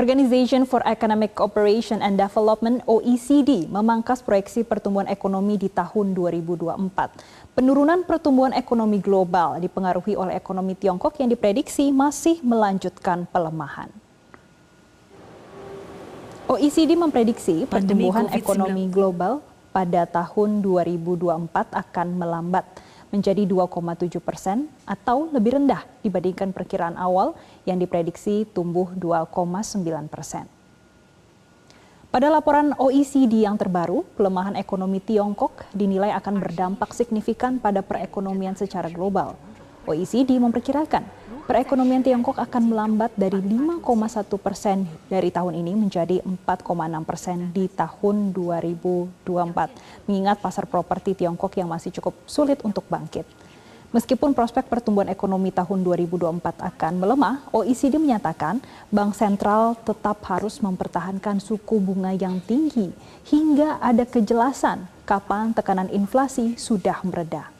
Organization for Economic Cooperation and Development OECD memangkas proyeksi pertumbuhan ekonomi di tahun 2024. Penurunan pertumbuhan ekonomi global dipengaruhi oleh ekonomi Tiongkok yang diprediksi masih melanjutkan pelemahan. OECD memprediksi pertumbuhan ekonomi global pada tahun 2024 akan melambat menjadi 2,7 persen atau lebih rendah dibandingkan perkiraan awal yang diprediksi tumbuh 2,9 persen. Pada laporan OECD yang terbaru, pelemahan ekonomi Tiongkok dinilai akan berdampak signifikan pada perekonomian secara global. OECD memperkirakan perekonomian Tiongkok akan melambat dari 5,1 persen dari tahun ini menjadi 4,6 persen di tahun 2024, mengingat pasar properti Tiongkok yang masih cukup sulit untuk bangkit. Meskipun prospek pertumbuhan ekonomi tahun 2024 akan melemah, OECD menyatakan Bank Sentral tetap harus mempertahankan suku bunga yang tinggi hingga ada kejelasan kapan tekanan inflasi sudah mereda.